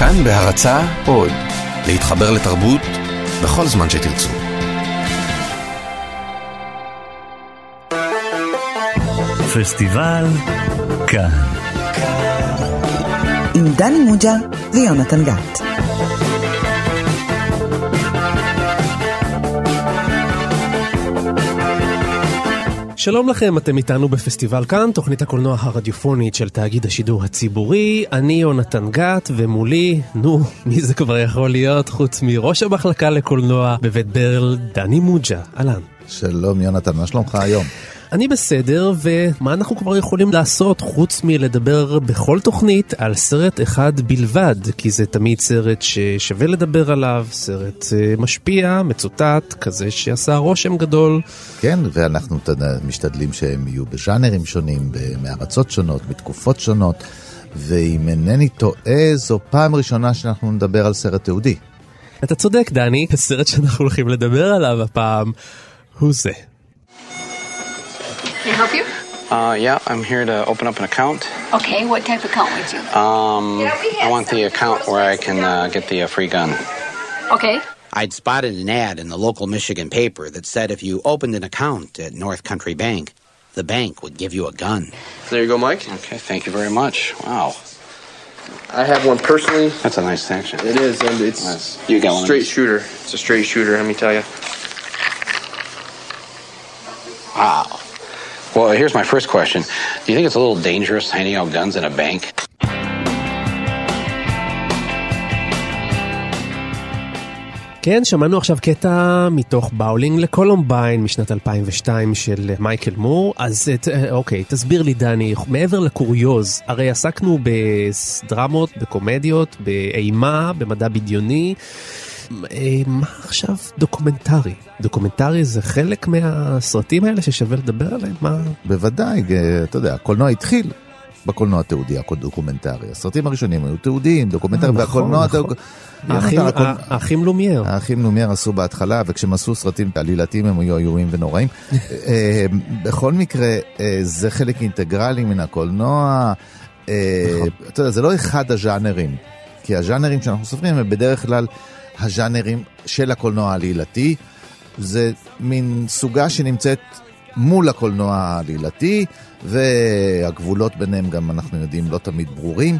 כאן בהרצה עוד, להתחבר לתרבות בכל זמן שתרצו. פסטיבל כאן. עם דני מוג'ה ויונתן גת. שלום לכם, אתם איתנו בפסטיבל כאן, תוכנית הקולנוע הרדיופונית של תאגיד השידור הציבורי. אני יונתן גת, ומולי, נו, מי זה כבר יכול להיות חוץ מראש המחלקה לקולנוע בבית ברל, דני מוג'ה. אהלן. שלום יונתן, מה שלומך היום? אני בסדר, ומה אנחנו כבר יכולים לעשות חוץ מלדבר בכל תוכנית על סרט אחד בלבד, כי זה תמיד סרט ששווה לדבר עליו, סרט אה, משפיע, מצוטט, כזה שעשה רושם גדול. כן, ואנחנו משתדלים שהם יהיו בז'אנרים שונים, מארצות שונות, מתקופות שונות, ואם אינני טועה, זו פעם ראשונה שאנחנו נדבר על סרט תיעודי. אתה צודק, דני, הסרט שאנחנו הולכים לדבר עליו הפעם הוא זה. Can I help you? Uh, yeah, I'm here to open up an account. Okay, what type of account would you? Um, I want the account where I can uh, get the uh, free gun. Okay. I'd spotted an ad in the local Michigan paper that said if you opened an account at North Country Bank, the bank would give you a gun. There you go, Mike. Okay, thank you very much. Wow, I have one personally. that's a nice section. It is, and it's Nice. You got one straight shooter. It's a straight shooter. Let me tell you. Wow. Well, here's my first question. Do you think it's a little dangerous handing out guns in a bank? כן, שמענו עכשיו קטע מתוך באולינג לקולומביין משנת 2002 של מייקל מור. אז ת- אוקיי, תסביר לי דני, מעבר לקוריוז, הרי עסקנו בדרמות, בקומדיות, באימה, במדע בדיוני. אה, מה עכשיו דוקומנטרי? דוקומנטרי זה חלק מהסרטים האלה ששווה לדבר עליהם? מה? בוודאי, אתה יודע, הקולנוע התחיל בקולנוע התיעודי, הדוקומנטרי. הסרטים הראשונים היו תיעודיים, דוקומנטריים, אה, נכון, והקולנוע... נכון. האחים- לומייר. האחים לומייר עשו בהתחלה, וכשהם עשו סרטים עלילתיים הם היו איומים ונוראים. אה, בכל מקרה, אה, זה חלק אינטגרלי מן הקולנוע. אה, אתה יודע, זה לא אחד הז'אנרים, כי הז'אנרים שאנחנו סופרים הם בדרך כלל הז'אנרים של הקולנוע העלילתי. זה מין סוגה שנמצאת מול הקולנוע העלילתי, והגבולות ביניהם גם אנחנו יודעים לא תמיד ברורים.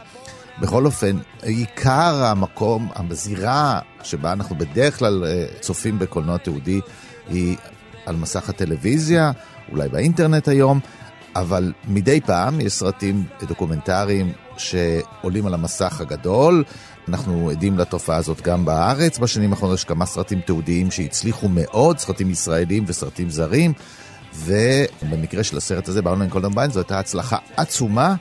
בכל אופן, עיקר המקום, הזירה שבה אנחנו בדרך כלל אה, צופים בקולנוע תיעודי היא על מסך הטלוויזיה, אולי באינטרנט היום, אבל מדי פעם יש סרטים דוקומנטריים שעולים על המסך הגדול. אנחנו עדים לתופעה הזאת גם בארץ. בשנים האחרונות יש כמה סרטים תיעודיים שהצליחו מאוד, סרטים ישראלים וסרטים זרים. ובמקרה של הסרט הזה, באולינג לקולומביין, זו הייתה הצלחה עצומה.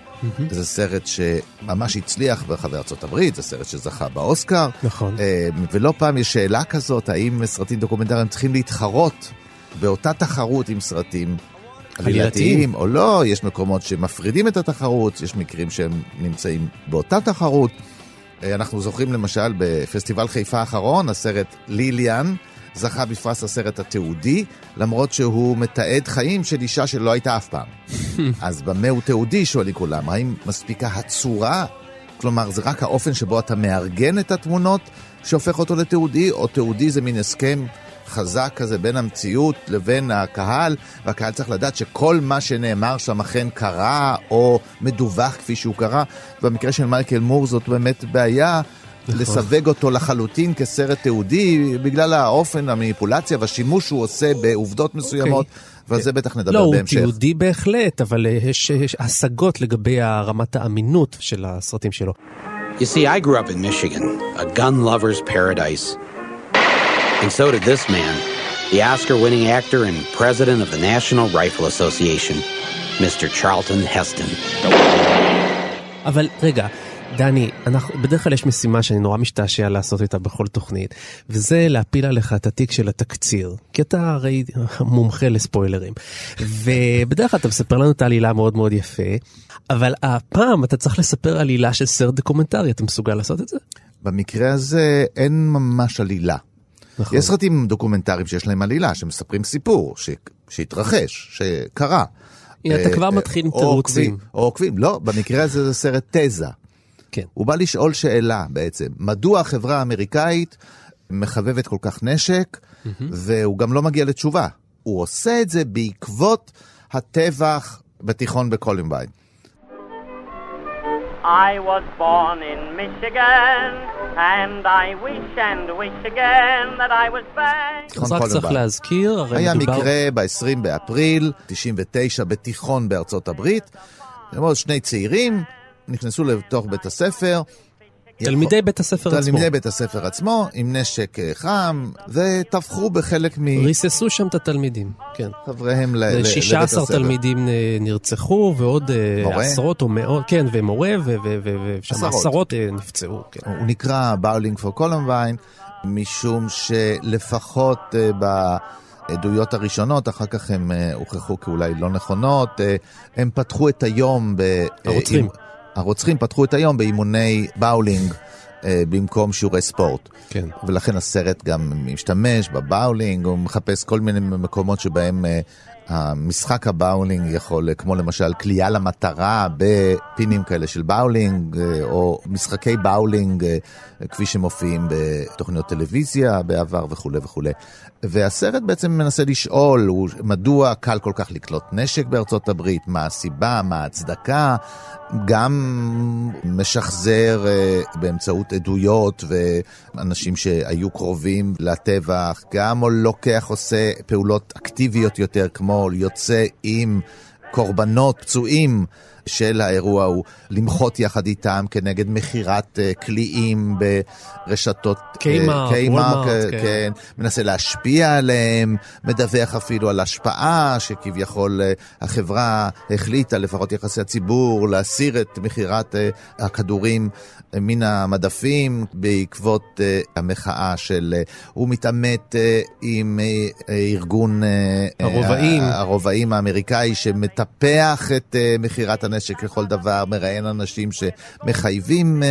זה סרט שממש הצליח בארצות הברית, זה סרט שזכה באוסקר. נכון. אה, ולא פעם יש שאלה כזאת, האם סרטים דוקומנטריים צריכים להתחרות באותה תחרות עם סרטים עלילתיים או לא, יש מקומות שמפרידים את התחרות, יש מקרים שהם נמצאים באותה תחרות. אה, אנחנו זוכרים למשל בפסטיבל חיפה האחרון, הסרט ליליאן זכה בפרס הסרט התיעודי, למרות שהוא מתעד חיים של אישה שלא הייתה אף פעם. אז במה הוא תיעודי, שואלים כולם, האם מספיקה הצורה? כלומר, זה רק האופן שבו אתה מארגן את התמונות שהופך אותו לתיעודי, או תיעודי זה מין הסכם חזק כזה בין המציאות לבין הקהל, והקהל צריך לדעת שכל מה שנאמר שם אכן קרה, או מדווח כפי שהוא קרה. במקרה של מייקל מור זאת באמת בעיה. לסווג אותו לחלוטין כסרט תיעודי, בגלל האופן, המניפולציה והשימוש שהוא עושה בעובדות מסוימות, ועל זה בטח נדבר לא, הוא בהמשך. תיעודי בהחלט, אבל אה, יש יש השגות לגבי רמת האמינות של הסרטים שלו. You see, I grew up in Michigan, a gun lover's paradise. And so did this man, the Oscar winning actor and president of the National Rifle Association, Mr. Charlton Heston. אבל רגע, דני, אנחנו, בדרך כלל יש משימה שאני נורא משתעשע לעשות איתה בכל תוכנית, וזה להפיל עליך את התיק של התקציר, כי אתה הרי מומחה לספוילרים. ובדרך כלל אתה מספר לנו את העלילה מאוד מאוד יפה, אבל הפעם אתה צריך לספר עלילה של סרט דוקומנטרי, אתה מסוגל לעשות את זה? במקרה הזה אין ממש עלילה. נכון. יש סרטים דוקומנטריים שיש להם עלילה, שמספרים סיפור ש... שהתרחש, שקרה. הנה, אתה אה, כבר אה, מתחיל עם תירוצים. או עוקבים, לא, במקרה הזה זה סרט תזה. כן. הוא בא לשאול שאלה בעצם, מדוע החברה האמריקאית מחבבת כל כך נשק, והוא גם לא מגיע לתשובה. הוא עושה את זה בעקבות הטבח בתיכון בקולומביין. I was born in Michigan, and I wish and wish again that I was back. אז רק צריך. להזכיר, הרי היה מדובר... מקרה ב-20 באפריל 99 בתיכון בארצות הברית. שני צעירים נכנסו לתוך בית הספר. תלמידי בית הספר עצמו. תלמידי בית הספר עצמו, עם נשק אה, חם, וטבחו בחלק ריססו שם את התלמידים, כן. מחבריהם ל- לבית הספר. תלמידים אה, נרצחו, ועוד אה, מורה? עשרות או מאות, כן, ומורה, ושם עשרות. נפצעו, כן. הוא נקרא Bowling for Columbine, משום שלפחות אה, בעדויות הראשונות, אחר כך הם הוכחו כאולי לא נכונות, הם פתחו את היום ב... הרוצחים. הרוצחים פתחו את היום באימוני באולינג. אה, במקום שיעורי ספורט. כן. ולכן הסרט גם משתמש בבאולינג, הוא מחפש כל מיני מקומות שבהם אה, המשחק הבאולינג יכול, אה, כמו למשל קליעה למטרה בפינים כאלה של באולינג, אה, או משחקי באולינג אה, כפי שמופיעים בתוכניות טלוויזיה בעבר וכולי וכולי. והסרט בעצם מנסה לשאול הוא, מדוע קל כל כך לקנות נשק בארצות הברית, מה הסיבה, מה ההצדקה, גם משחזר אה, באמצעות עדויות ואנשים שהיו קרובים לטבח, גם לוקח, עושה פעולות אקטיביות יותר, כמו יוצא עם קורבנות, פצועים. של האירוע הוא למחות יחד איתם כנגד מכירת אה, קליעים ברשתות קיימארט, קיימארט, וולמארט, אה, כן. כן, מנסה להשפיע עליהם, מדווח אפילו על השפעה שכביכול אה, החברה החליטה, לפחות יחסי הציבור, להסיר את מכירת אה, הכדורים אה, מן המדפים בעקבות אה, המחאה של... אה, הוא מתעמת אה, עם ארגון... הרובעים. הרובעים האמריקאי שמטפח את מכירת הנשק לכל דבר, מראיין אנשים שמחייבים,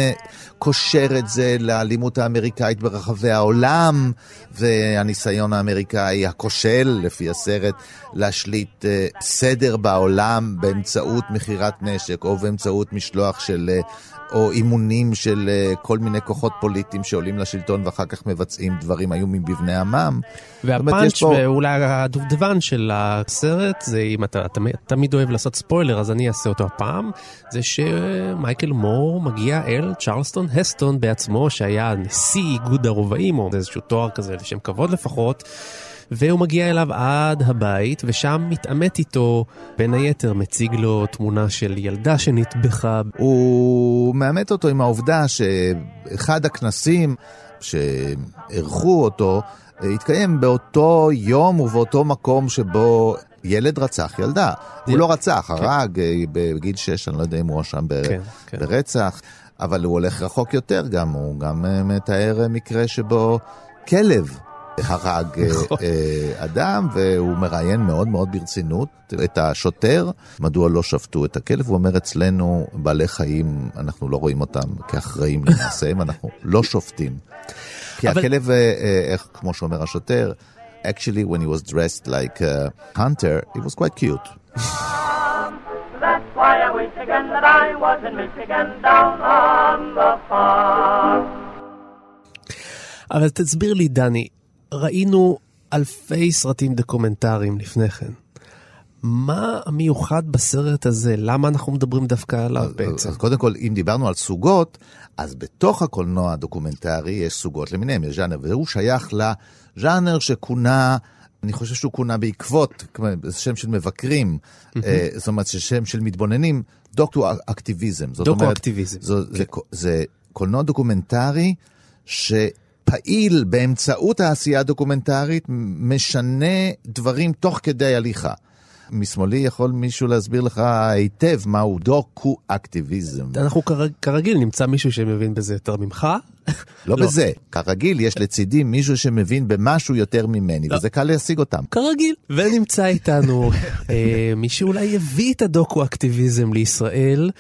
קושר את זה לאלימות האמריקאית ברחבי העולם, והניסיון האמריקאי הכושל, לפי הסרט, להשליט סדר בעולם באמצעות מכירת נשק או באמצעות משלוח של... או אימונים של אה, כל מיני כוחות פוליטיים שעולים לשלטון ואחר כך מבצעים דברים איומים בבני עמם. והפאנץ' פה- ואולי הדובדבן של הסרט, זה אם אתה תמיד, תמיד אוהב לעשות ספוילר, אז אני אעשה אותו הפעם, זה שמייקל מור מגיע אל צ'רלסטון הסטון בעצמו, שהיה נשיא איגוד הרובעים, או איזשהו תואר כזה לשם כבוד לפחות. והוא מגיע אליו עד הבית, ושם מתעמת איתו, בין היתר מציג לו תמונה של ילדה שנטבחה. הוא מאמת אותו עם העובדה שאחד הכנסים שאירחו אותו אה, התקיים באותו יום ובאותו מקום שבו ילד רצח ילדה. הוא לא רצח, הרג אה, בגיל 6, אני לא יודע אם הוא הואשם ב- כן, כן. ברצח, אבל הוא הולך רחוק יותר גם, הוא גם אה, מתאר מקרה שבו כלב הרג אה, נכון. אה, אדם, והוא מראיין מאוד מאוד ברצינות את השוטר, מדוע לא שפטו את הכלב. הוא אומר, אצלנו בעלי חיים, אנחנו לא רואים אותם כאחראים למעשיהם, אנחנו לא שופטים. כי אבל- הכלב, אה, איך, כמו שאומר השוטר, actually when he was dressed like a hunter, he was quite cute. That's why I wish again that I was in Michigan down on the farm. אבל תסביר לי, דני, ראינו אלפי סרטים דוקומנטריים לפני כן. מה המיוחד בסרט הזה? למה אנחנו מדברים דווקא עליו בעצם? אז קודם כל, אם דיברנו על סוגות, אז בתוך הקולנוע הדוקומנטרי יש סוגות למיניהם, יש ז'אנר, והוא שייך לז'אנר שכונה, אני חושב שהוא כונה בעקבות, זה שם של מבקרים, אה, זאת אומרת, זה שם של מתבוננים, דוקו-אקטיביזם. זאת אומרת, דוקו-אקטיביזם, זו- זה, זה קולנוע דוקומנטרי שפעיל באמצעות העשייה הדוקומנטרית, משנה דברים תוך כדי הליכה. משמאלי יכול מישהו להסביר לך היטב מהו דוקו-אקטיביזם. אנחנו כרג- כרגיל נמצא מישהו שמבין בזה יותר ממך. לא לא. בזה, כרגיל יש לצידי מישהו שמבין במשהו יותר ממני, לא. וזה קל להשיג אותם. כרגיל. ונמצא איתנו אה, מי שאולי הביא את הדוקו-אקטיביזם לישראל.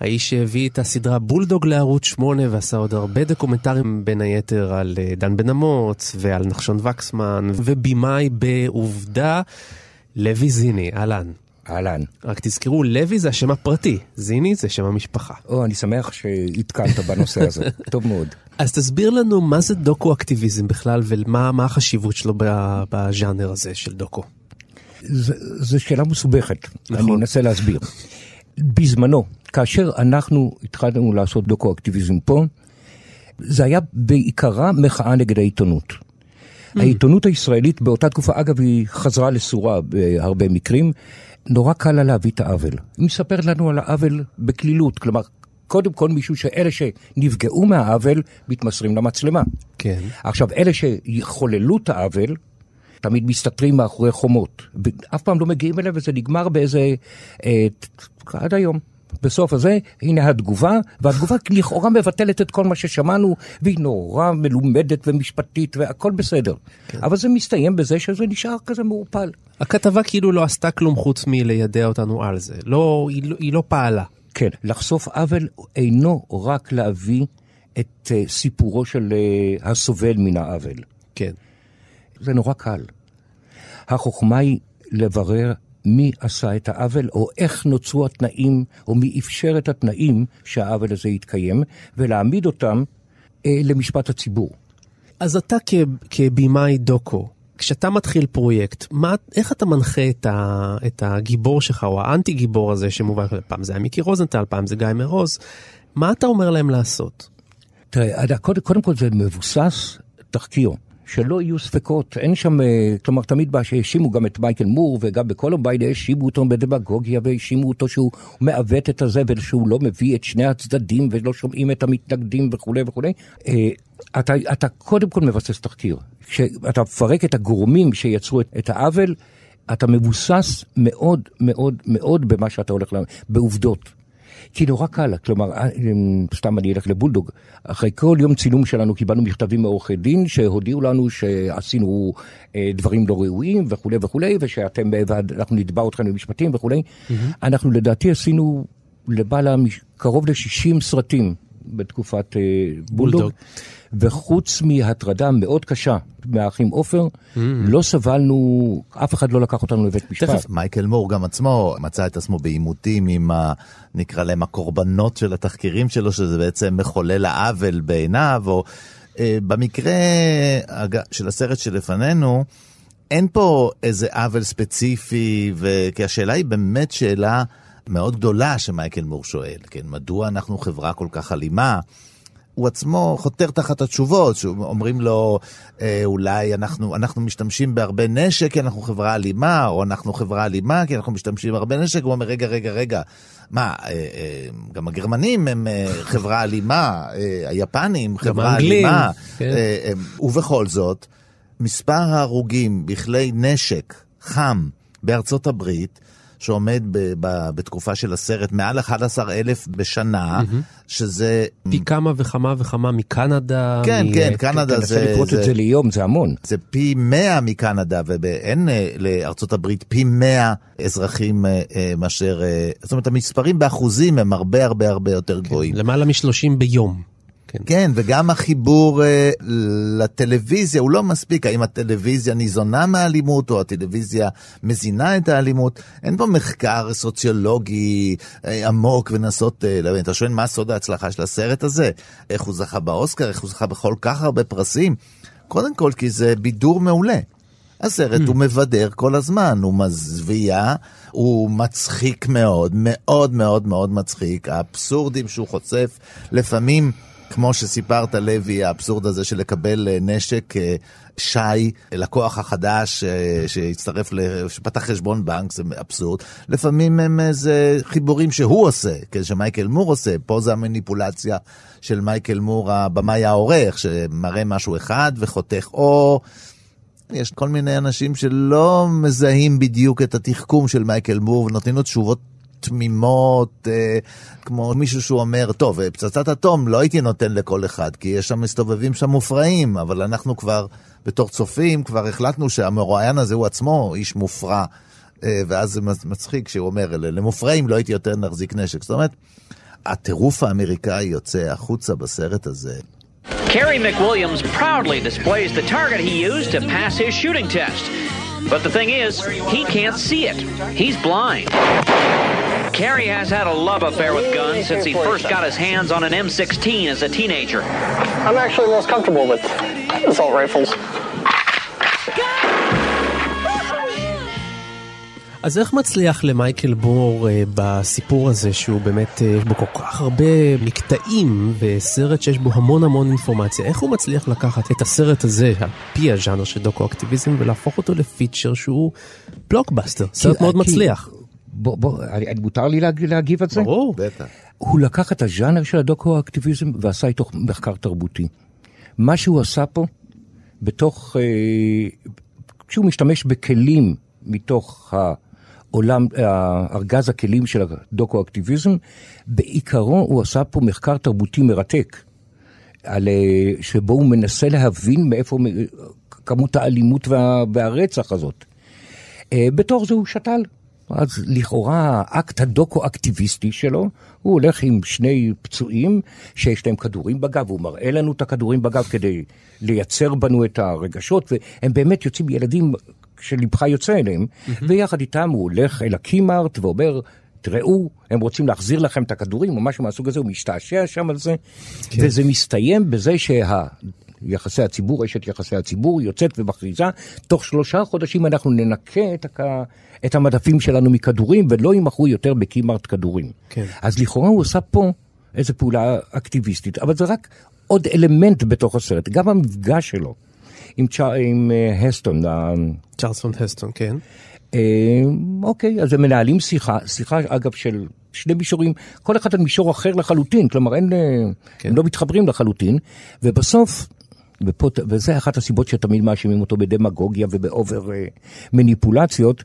האיש שהביא את הסדרה בולדוג לערוץ 8 ועשה עוד הרבה דוקומנטרים בין היתר על אה, דן בן אמוץ ועל נחשון וקסמן ובימאי בעובדה לוי זיני, אהלן. אהלן. רק תזכרו, לוי זה השם הפרטי, זיני זה שם המשפחה. או, אני שמח שהתקנת בנושא הזה, טוב מאוד. אז תסביר לנו מה זה דוקו-אקטיביזם בכלל ומה מה החשיבות שלו בז'אנר הזה של דוקו. זו שאלה מסובכת, נכון. אני אנסה להסביר. בזמנו, כאשר אנחנו התחלנו לעשות דוקו-אקטיביזם פה, זה היה בעיקרה מחאה נגד העיתונות. העיתונות הישראלית באותה תקופה, אגב, היא חזרה לסורה בהרבה מקרים, נורא קל לה להביא את העוול. היא מספרת לנו על העוול בקלילות, כלומר, קודם כל מישהו שאלה שנפגעו מהעוול מתמסרים למצלמה. כן. עכשיו, אלה שחוללו את העוול, תמיד מסתתרים מאחורי חומות. אף פעם לא מגיעים אליהם וזה נגמר באיזה... אה, עד היום. בסוף הזה, הנה התגובה, והתגובה לכאורה מבטלת את כל מה ששמענו, והיא נורא מלומדת ומשפטית והכל בסדר. כן. אבל זה מסתיים בזה שזה נשאר כזה מעורפל. הכתבה כאילו לא עשתה כלום חוץ מליידע אותנו על זה. לא, היא, לא- היא לא פעלה. כן, לחשוף עוול אינו רק להביא את uh, סיפורו של uh, הסובל מן העוול. כן. זה נורא קל. החוכמה היא לברר מי עשה את העוול, או איך נוצרו התנאים, או מי אפשר את התנאים שהעוול הזה יתקיים, ולהעמיד אותם אה, למשפט הציבור. אז אתה כ, כבימאי דוקו, כשאתה מתחיל פרויקט, מה, איך אתה מנחה את, ה, את הגיבור שלך, או האנטי גיבור הזה שמובן, פעם זה היה מיקי רוזנטל, פעם זה גיא מרוז, מה אתה אומר להם לעשות? תראה, קודם, קודם כל זה מבוסס תחקיר. שלא יהיו ספקות, אין שם, אה, כלומר תמיד בא שהאשימו גם את מייקל מור וגם בקולומביין האשימו אותו בדמגוגיה והאשימו אותו שהוא מעוות את הזבל, שהוא לא מביא את שני הצדדים ולא שומעים את המתנגדים וכולי וכולי. אה, אתה, אתה קודם כל מבסס תחקיר. כשאתה מפרק את הגורמים שיצרו את, את העוול, אתה מבוסס מאוד מאוד מאוד במה שאתה הולך, לה- בעובדות. כי נורא קל, כלומר, אה, סתם אני אלך לבולדוג, אחרי כל יום צילום שלנו קיבלנו מכתבים מעורכי דין שהודיעו לנו שעשינו אה, דברים לא ראויים וכולי וכולי, ושאתם, ואנחנו נתבע אתכם במשפטים וכולי. אנחנו לדעתי עשינו למעלה, מש- קרוב ל-60 סרטים בתקופת אה, בולדוג. וחוץ מהטרדה מאוד קשה מהאחים עופר, לא סבלנו, אף אחד לא לקח אותנו לבית משפט. תכף, מייקל מור גם עצמו מצא את עצמו בעימותים עם, ה, נקרא להם, הקורבנות של התחקירים שלו, שזה בעצם מחולל העוול בעיניו, או אה, במקרה אג- של הסרט שלפנינו, אין פה איזה עוול ספציפי, ו- כי השאלה היא באמת שאלה מאוד גדולה שמייקל מור שואל, כן, מדוע אנחנו חברה כל כך אלימה? הוא עצמו חותר תחת התשובות, שאומרים לו, אה, אולי אנחנו, אנחנו משתמשים בהרבה נשק כי אנחנו חברה אלימה, או אנחנו חברה אלימה כי אנחנו משתמשים בהרבה נשק, הוא אומר, רגע, רגע, רגע, מה, אה, אה, גם הגרמנים הם אה, חברה אלימה, אה, היפנים חברה האנגלים, אלימה, כן. אה, אה, ובכל זאת, מספר ההרוגים בכלי נשק חם בארצות הברית, שעומד ב- ב- בתקופה של הסרט מעל 11 אלף בשנה, שזה... פי כמה וכמה וכמה מקנדה. כן, מ- כן, קנדה תנסה זה... לפרוט את זה ליום, זה המון. זה פי 100 מקנדה, ואין אה, לארצות הברית פי 100 אזרחים אה, אה, מאשר... אה, זאת אומרת, המספרים באחוזים הם הרבה הרבה הרבה יותר גבוהים. למעלה מ-30 ביום. כן. כן, וגם החיבור אה, לטלוויזיה הוא לא מספיק. האם הטלוויזיה ניזונה מהאלימות, או הטלוויזיה מזינה את האלימות? אין פה מחקר סוציולוגי אה, עמוק ולנסות אה, להבין. אתה שואל מה סוד ההצלחה של הסרט הזה? איך הוא זכה באוסקר? איך הוא זכה בכל כך הרבה פרסים? קודם כל, כי זה בידור מעולה. הסרט הוא מבדר כל הזמן, הוא מזוויע, הוא מצחיק מאוד, מאוד מאוד מאוד מצחיק. האבסורדים שהוא חושף, לפעמים, כמו שסיפרת, לוי, האבסורד הזה של לקבל אה, נשק, אה, שי, לקוח החדש אה, שהצטרף, שפתח חשבון בנק, זה אבסורד. לפעמים הם איזה חיבורים שהוא עושה, כן, שמייקל מור עושה. פה זה המניפולציה של מייקל מור, הבמאי העורך, שמראה משהו אחד וחותך או... יש כל מיני אנשים שלא מזהים בדיוק את התחכום של מייקל מור ונותנים לו תשובות תמימות, אה, כמו מישהו שהוא אומר, טוב, אה, פצצת אטום לא הייתי נותן לכל אחד, כי יש שם מסתובבים שם מופרעים, אבל אנחנו כבר, בתור צופים, כבר החלטנו שהמרואיין הזה הוא עצמו איש מופרע, אה, ואז זה מצחיק שהוא אומר, למופרעים לא הייתי יותר נחזיק נשק. זאת אומרת, הטירוף האמריקאי יוצא החוצה בסרט הזה. Kerry McWilliams proudly displays the target he used to pass his shooting test. But the thing is, he can't see it. He's blind. Carrie has had a love affair with guns since he first got his hands on an M16 as a teenager. I'm actually most comfortable with assault rifles. אז איך מצליח למייקל מור אה, בסיפור הזה, שהוא באמת, אה, יש בו כל כך הרבה מקטעים, וסרט שיש בו המון המון אינפורמציה, איך הוא מצליח לקחת את הסרט הזה, על פי הז'אנר של דוקו-אקטיביזם, ולהפוך אותו לפיצ'ר שהוא בלוקבאסטר, סרט מאוד כי- מצליח. בוא, בוא, אני, אני- מותר לי להג, להגיב על זה? ברור. בטח. הוא לקח את הז'אנר של הדוקו-אקטיביזם ועשה איתו מחקר תרבותי. מה שהוא עשה פה, בתוך, אה, כשהוא משתמש בכלים מתוך העולם, ארגז הכלים של הדוקו-אקטיביזם, בעיקרו הוא עשה פה מחקר תרבותי מרתק, על, אה, שבו הוא מנסה להבין מאיפה כמות האלימות וה, והרצח הזאת. אה, בתור זה הוא שתל. אז לכאורה האקט הדוקו-אקטיביסטי שלו, הוא הולך עם שני פצועים שיש להם כדורים בגב, הוא מראה לנו את הכדורים בגב כדי לייצר בנו את הרגשות, והם באמת יוצאים ילדים שלבך יוצא אליהם, ויחד איתם הוא הולך אל הקימארט ואומר, תראו, הם רוצים להחזיר לכם את הכדורים, או משהו מהסוג הזה, הוא משתעשע שם על זה, וזה מסתיים בזה שה... יחסי הציבור, אשת יחסי הציבור, יוצאת ומכריזה, תוך שלושה חודשים אנחנו ננקה את, הכ... את המדפים שלנו מכדורים ולא יימכרו יותר בקימארט כדורים. כן. אז לכאורה הוא עושה פה איזו פעולה אקטיביסטית, אבל זה רק עוד אלמנט בתוך הסרט, גם המפגש שלו עם, צ'ה... עם אה, הסטון. צ'רלטון הסטון, כן. אה, אוקיי, אז הם מנהלים שיחה, שיחה אגב של שני מישורים, כל אחד על מישור אחר לחלוטין, כלומר אין, אה, כן. הם לא מתחברים לחלוטין, ובסוף, ופה, וזה אחת הסיבות שתמיד מאשימים אותו בדמגוגיה וב over אה, מניפולציות,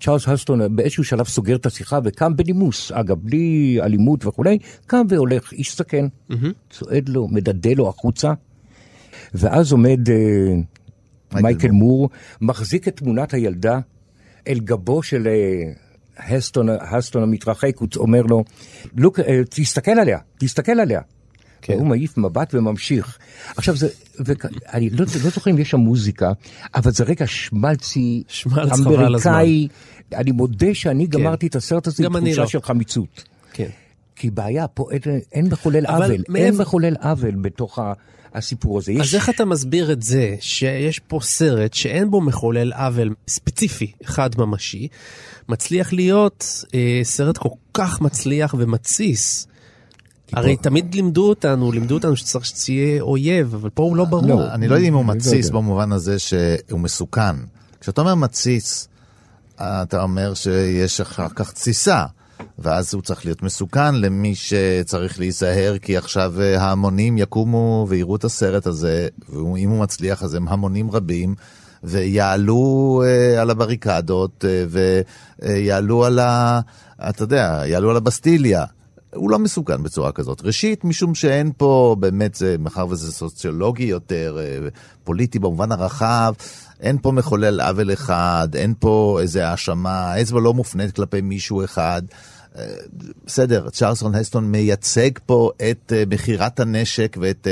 צ'ארלס הסטון באיזשהו שלב סוגר את השיחה וקם בנימוס, אגב, בלי אלימות וכולי, קם והולך, איש זקן, צועד לו, מדדה לו החוצה, ואז עומד אה, מייקל מור, מחזיק את תמונת הילדה אל גבו של אה, הסטון, הסטון המתרחק, הוא אומר לו, לוק, אה, תסתכל עליה, תסתכל עליה. כן. והוא מעיף מבט וממשיך. עכשיו זה, ואני לא, לא זוכר אם יש שם מוזיקה, אבל זה רגע שמלצי, שמלץ. אמריקאי. אני מודה שאני גמרתי את הסרט הזה עם תחושה לא. של חמיצות. כן. כי בעיה, פה אין, אין מחולל עוול, אין מעבר- מחולל עוול בתוך ה- הסיפור הזה. אז איך אתה מסביר את זה שיש פה סרט שאין בו מחולל עוול ספציפי, אחד ממשי, מצליח להיות אה, סרט כל כך מצליח ומתסיס? הרי תמיד לימדו אותנו, לימדו אותנו שצריך שתהיה אויב, אבל פה הוא לא ברור. אני לא יודע אם הוא לא מתסיס. במובן הזה שהוא מסוכן. כשאתה אומר מתסיס, אתה אומר שיש אחר כך תסיסה, ואז הוא צריך להיות מסוכן למי שצריך להיזהר, כי עכשיו אה, ההמונים יקומו ויראו את הסרט הזה, ואם הוא מצליח אז הם המונים רבים. ויעלו אה, על הבריקדות, אה, ויעלו על ה... אתה יודע, יעלו על הבסטיליה. הוא לא מסוכן בצורה כזאת. ראשית, משום שאין פה, באמת, זה, מאחר וזה סוציולוגי יותר, אה, פוליטי במובן הרחב, אין פה מחולל עוול אחד, אין פה איזה האשמה, האצבע לא מופנית כלפי מישהו אחד. אה, בסדר, צ'רלסון הסטון מייצג פה את אה, מכירת הנשק ואת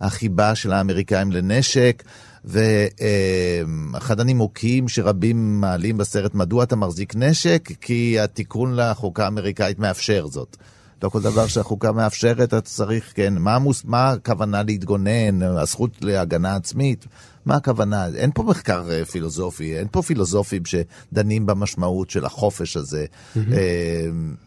החיבה של האמריקאים לנשק. ואחד הנימוקים שרבים מעלים בסרט, מדוע אתה מחזיק נשק? כי התיקון לחוקה האמריקאית מאפשר זאת. לא כל דבר שהחוקה מאפשרת, אתה צריך, כן, מה, המוס, מה הכוונה להתגונן, הזכות להגנה עצמית, מה הכוונה? אין פה מחקר אה, פילוסופי, אין פה פילוסופים שדנים במשמעות של החופש הזה. אה,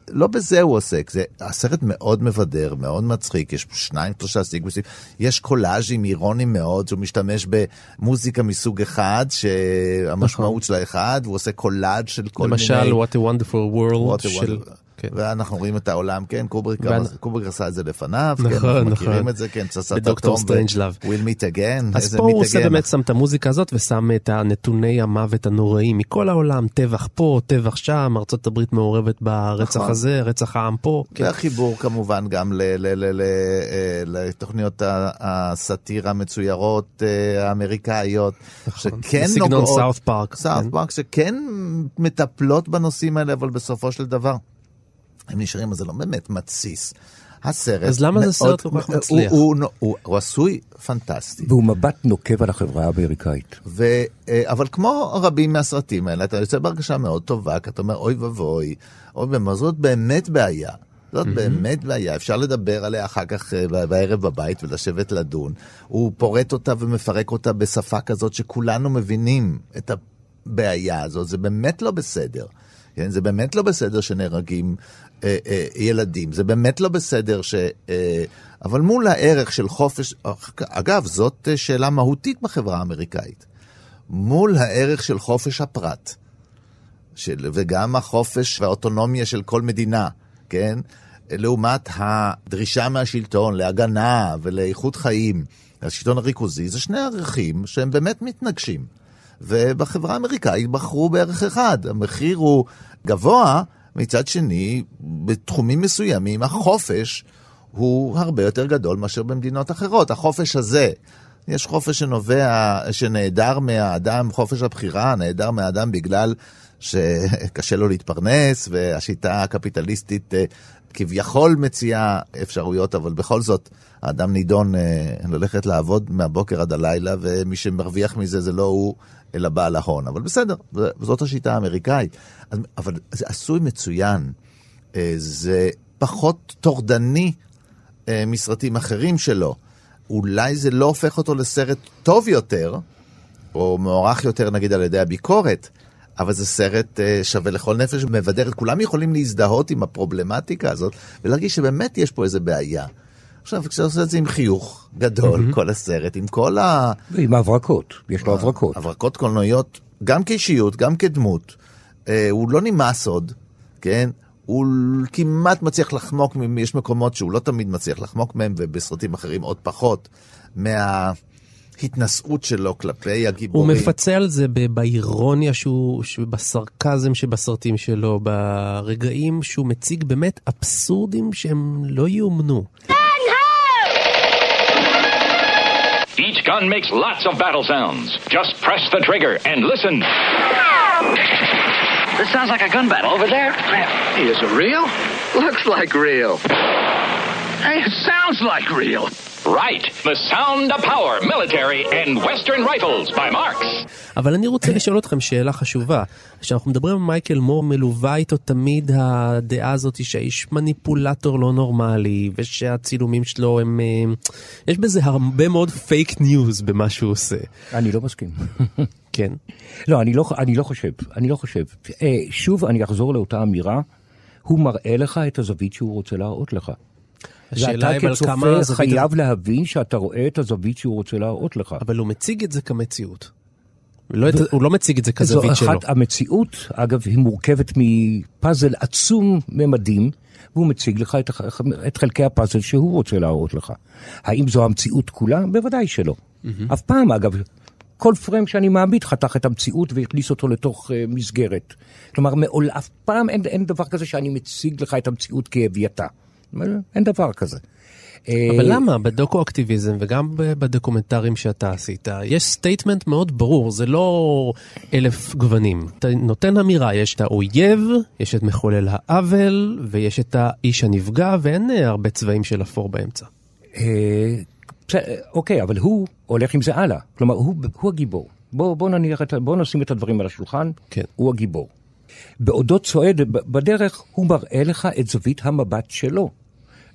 לא בזה הוא עוסק, זה הסרט מאוד מבדר, מאוד מצחיק, יש שניים, שלושה סיגווסים, יש קולאז'ים אירוניים מאוד, שהוא משתמש במוזיקה מסוג אחד, שהמשמעות שלה אחד, והוא עושה קולאז' של כל למשל, מיני... What a Wonderful World a של... wonderful- כן. ואנחנו רואים את העולם, כן, קובריק, ואנ- קובריק עשה את זה לפניו, נכון, כן, אנחנו נכון. מכירים את זה, כן, פצצת אטום. ו- We'll meet again, אז פה הוא עושה. באמת שם את המוזיקה הזאת ושם את הנתוני המוות הנוראים מכל העולם, טבח פה, טבח שם, ארצות הברית מעורבת ברצח נכון. הזה, רצח העם פה. כן. והחיבור כמובן גם אה, לתוכניות הסאטירה המצוירות אה, האמריקאיות, שכן נכון. בסגנון נוגעות, סאות' פארק, סאות' כן. פארק, שכן מטפלות בנושאים האלה, אבל בסופו של דבר הם נשארים, אז זה לא באמת מתסיס. הסרט אז למה זה מאוד- סרט כל כך הוא- מצליח? הוא, הוא, הוא, הוא עשוי פנטסטי. והוא מבט נוקב על החברה האמריקאית. ו, אה, אבל כמו רבים מהסרטים האלה, אתה יוצא בהרגשה מאוד טובה, כי אתה אומר, אוי ואבוי, אוי ואבוי, זאת באמת בעיה. זאת באמת בעיה, אפשר לדבר עליה אחר כך אה, בערב בבית ולשבת לדון. הוא פורט אותה ומפרק אותה בשפה כזאת שכולנו מבינים את הבעיה הזאת, זה באמת לא בסדר. כן? זה באמת לא בסדר שנהרגים אה, אה, ילדים, זה באמת לא בסדר ש... אה, אבל מול הערך של חופש, אגב, זאת אה, שאלה מהותית בחברה האמריקאית. מול הערך של חופש הפרט, של, וגם החופש והאוטונומיה של כל מדינה, כן? לעומת הדרישה מהשלטון להגנה ולאיכות חיים, השלטון הריכוזי, זה שני ערכים שהם באמת מתנגשים. ובחברה האמריקאית בחרו בערך אחד, המחיר הוא גבוה, מצד שני, בתחומים מסוימים החופש הוא הרבה יותר גדול מאשר במדינות אחרות. החופש הזה, יש חופש שנובע, שנעדר מהאדם, חופש הבחירה, נעדר מהאדם בגלל שקשה לו להתפרנס, והשיטה הקפיטליסטית אה, כביכול מציעה אפשרויות, אבל בכל זאת, האדם נידון אה, ללכת לעבוד מהבוקר עד הלילה, ומי שמרוויח מזה זה לא הוא, אלא בעל ההון. אבל בסדר, זאת השיטה האמריקאית. אבל זה עשוי מצוין. אה, זה פחות טורדני אה, מסרטים אחרים שלו. אולי זה לא הופך אותו לסרט טוב יותר, או מוערך יותר נגיד על ידי הביקורת, אבל זה סרט אה, שווה לכל נפש, מבדר, כולם יכולים להזדהות עם הפרובלמטיקה הזאת, ולהרגיש שבאמת יש פה איזה בעיה. עכשיו, כשאתה עושה את זה עם חיוך גדול, מהמם. כל הסרט, עם כל ה... ועם הברקות, יש לו הברקות. הברקות קולנועיות, גם כאישיות, גם כדמות. אה, הוא לא נמאס עוד, כן? הוא כמעט מצליח לחמוק, מ- יש מקומות שהוא לא תמיד מצליח לחמוק מהם, ובסרטים אחרים עוד פחות, מההתנשאות שלו כלפי הוא הגיבורים. מפצה על זה ב- באירוניה שהוא, בסרקזם שבסרטים שלו, ברגעים שהוא מציג באמת אבסורדים שהם לא יאומנו. Each gun makes lots of battle sounds. Just press the trigger and listen. This sounds like a gun battle over there. Is it real? Looks like real. Hey, it sounds like real. Right. The sound of power, military, and Western rifles by Marx. אבל אני רוצה לשאול אתכם שאלה חשובה. כשאנחנו מדברים על מייקל מור, מלווה איתו תמיד הדעה הזאת שהאיש מניפולטור לא נורמלי, ושהצילומים שלו הם... אה, יש בזה הרבה מאוד fake news במה שהוא עושה. אני לא מסכים. כן. לא, אני לא, אני לא חושב, אני לא חושב. אה, שוב, אני אחזור לאותה אמירה, הוא מראה לך את הזווית שהוא רוצה להראות לך. ואתה כצופה חייב להבין שאתה רואה את הזווית שהוא רוצה להראות לך. אבל הוא מציג את זה כמציאות. לא, את- הוא לא מציג את זה כזווית זו שלו. אחת, המציאות, אגב, היא מורכבת מפאזל עצום ממדים, והוא מציג לך את, הח- את חלקי הפאזל שהוא רוצה להראות לך. האם זו המציאות כולה? בוודאי שלא. אף פעם, אגב, כל פריים שאני מעמיד חתך את המציאות והכניס אותו לתוך אה, מסגרת. כלומר, מעול, אף פעם אין, אין דבר כזה שאני מציג לך את המציאות כהווייתה. אין דבר כזה. אבל אה, למה? בדוקו-אקטיביזם וגם בדוקומנטרים שאתה עשית, יש statement מאוד ברור, זה לא אלף גוונים. אתה נותן אמירה, יש את האויב, יש את מחולל העוול, ויש את האיש הנפגע, ואין אה, הרבה צבעים של אפור באמצע. אוקיי, אבל הוא הולך עם זה הלאה. כלומר, הוא, הוא הגיבור. בוא, בוא, נניח את, בוא נשים את הדברים על השולחן, כן. הוא הגיבור. בעודו צועד בדרך, הוא מראה לך את זווית המבט שלו.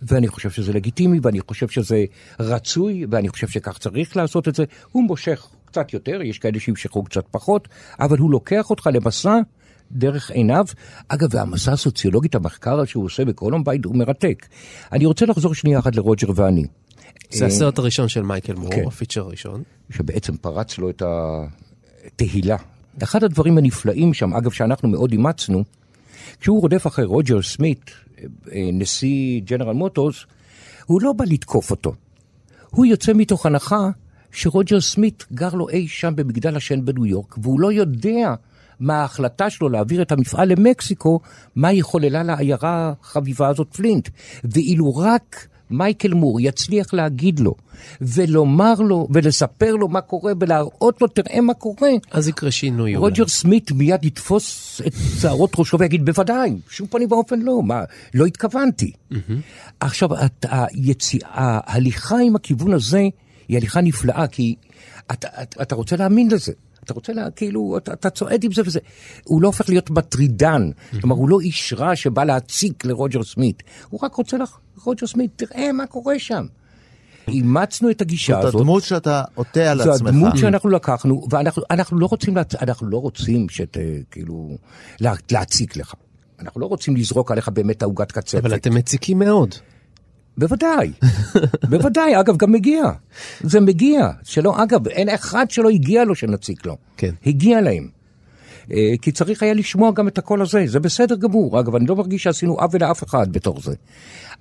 ואני חושב שזה לגיטימי, ואני חושב שזה רצוי, ואני חושב שכך צריך לעשות את זה. הוא מושך קצת יותר, יש כאלה שימשכו קצת פחות, אבל הוא לוקח אותך למסע דרך עיניו. אגב, והמסע הסוציולוגי, המחקר שהוא עושה בקולומביין הוא מרתק. אני רוצה לחזור שנייה אחת לרוג'ר ואני. זה אה, הסרט הראשון של מייקל מור, כן. הפיצ'ר הראשון. שבעצם פרץ לו את התהילה. אחד הדברים הנפלאים שם, אגב, שאנחנו מאוד אימצנו, כשהוא רודף אחרי רוג'ר סמית, אה, נשיא ג'נרל מוטורס, הוא לא בא לתקוף אותו. הוא יוצא מתוך הנחה שרוג'ר סמית גר לו אי שם במגדל השן בניו יורק, והוא לא יודע מה ההחלטה שלו להעביר את המפעל למקסיקו, מה היא חוללה לעיירה החביבה הזאת פלינט. ואילו רק מייקל מור יצליח להגיד לו, ולומר לו, ולספר לו מה קורה, ולהראות לו, תראה מה קורה. אז יקרה שינוי אולי. רוג'ר סמית מיד יתפוס את שערות ראשו ויגיד, בוודאי, שום פנים ואופן לא, מה, לא התכוונתי. עכשיו, את- היציאה, ההליכה עם הכיוון הזה היא הליכה נפלאה, כי אתה, אתה, אתה רוצה להאמין לזה. אתה רוצה לה, כאילו, אתה, אתה צועד עם זה וזה. הוא לא הופך להיות מטרידן. כלומר, הוא לא איש רע שבא להציק לרוג'ר סמית. הוא רק רוצה לך, רוג'ר סמית, תראה מה קורה שם. אימצנו את הגישה זאת הזאת. הדמות שאתה עוטה על זו עצמך. הדמות שאנחנו לקחנו, ואנחנו אנחנו לא רוצים, להצ- אנחנו לא רוצים שת, כאילו, לה, להציק לך. אנחנו לא רוצים לזרוק עליך באמת העוגת קצפת. אבל אתם מציקים מאוד. בוודאי, בוודאי, אגב, גם מגיע. זה מגיע. שלא, אגב, אין אחד שלא הגיע לו שנציק לו. כן. הגיע להם. אה, כי צריך היה לשמוע גם את הקול הזה, זה בסדר גמור. אגב, אני לא מרגיש שעשינו עוול לאף אחד בתוך זה.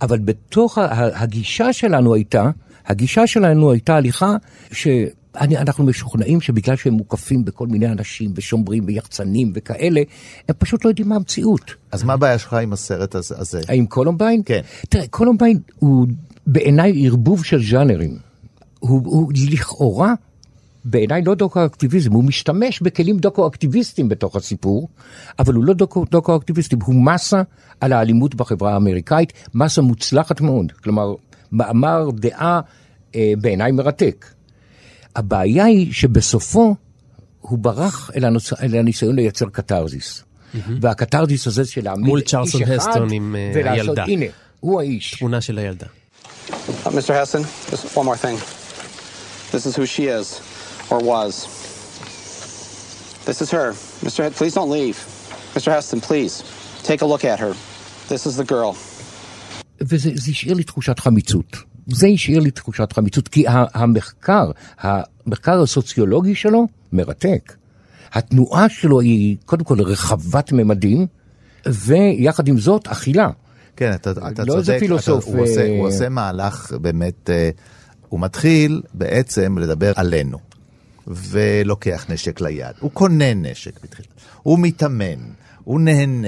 אבל בתוך הגישה שלנו הייתה, הגישה שלנו הייתה הליכה שאנחנו משוכנעים שבגלל שהם מוקפים בכל מיני אנשים ושומרים ויחצנים וכאלה, הם פשוט לא יודעים מה המציאות. אז מה הבעיה שלך עם הסרט הזה? עם קולומביין? כן. תראה, קולומביין הוא בעיניי ערבוב של ז'אנרים. הוא, הוא לכאורה, בעיניי לא דוקו-אקטיביזם, הוא משתמש בכלים דוקו-אקטיביסטיים בתוך הסיפור, אבל הוא לא דוקו- דוקו-אקטיביסטים, הוא מסה על האלימות בחברה האמריקאית, מסה מוצלחת מאוד. כלומר, מאמר דעה אה, בעיניי מרתק. הבעיה היא שבסופו הוא ברח אל, הנוס... אל הניסיון לייצר קתרזיס. והקתרזיס הזה של להעמיד מול צ'רלסון הסטון עם אה, ולעשות, הילדה. הנה, הוא האיש. תמונה של הילדה. Uh, Mr. Heston, just one more thing. This is who she is, or was. This is her. Mr. Hed- please don't leave. Mr. Heston, please. Take a look at her. This is the girl. וזה זה השאיר לי תחושת חמיצות. זה השאיר לי תחושת חמיצות, כי המחקר, המחקר הסוציולוגי שלו מרתק. התנועה שלו היא קודם כל רחבת ממדים, ויחד עם זאת אכילה. כן, אתה, אתה לא איזה צודק, פילוסוף, אתה, הוא, עושה, אה, הוא עושה מהלך באמת, אה, הוא מתחיל בעצם לדבר עלינו, ולוקח נשק ליד. הוא קונה נשק הוא מתאמן, הוא נהנה,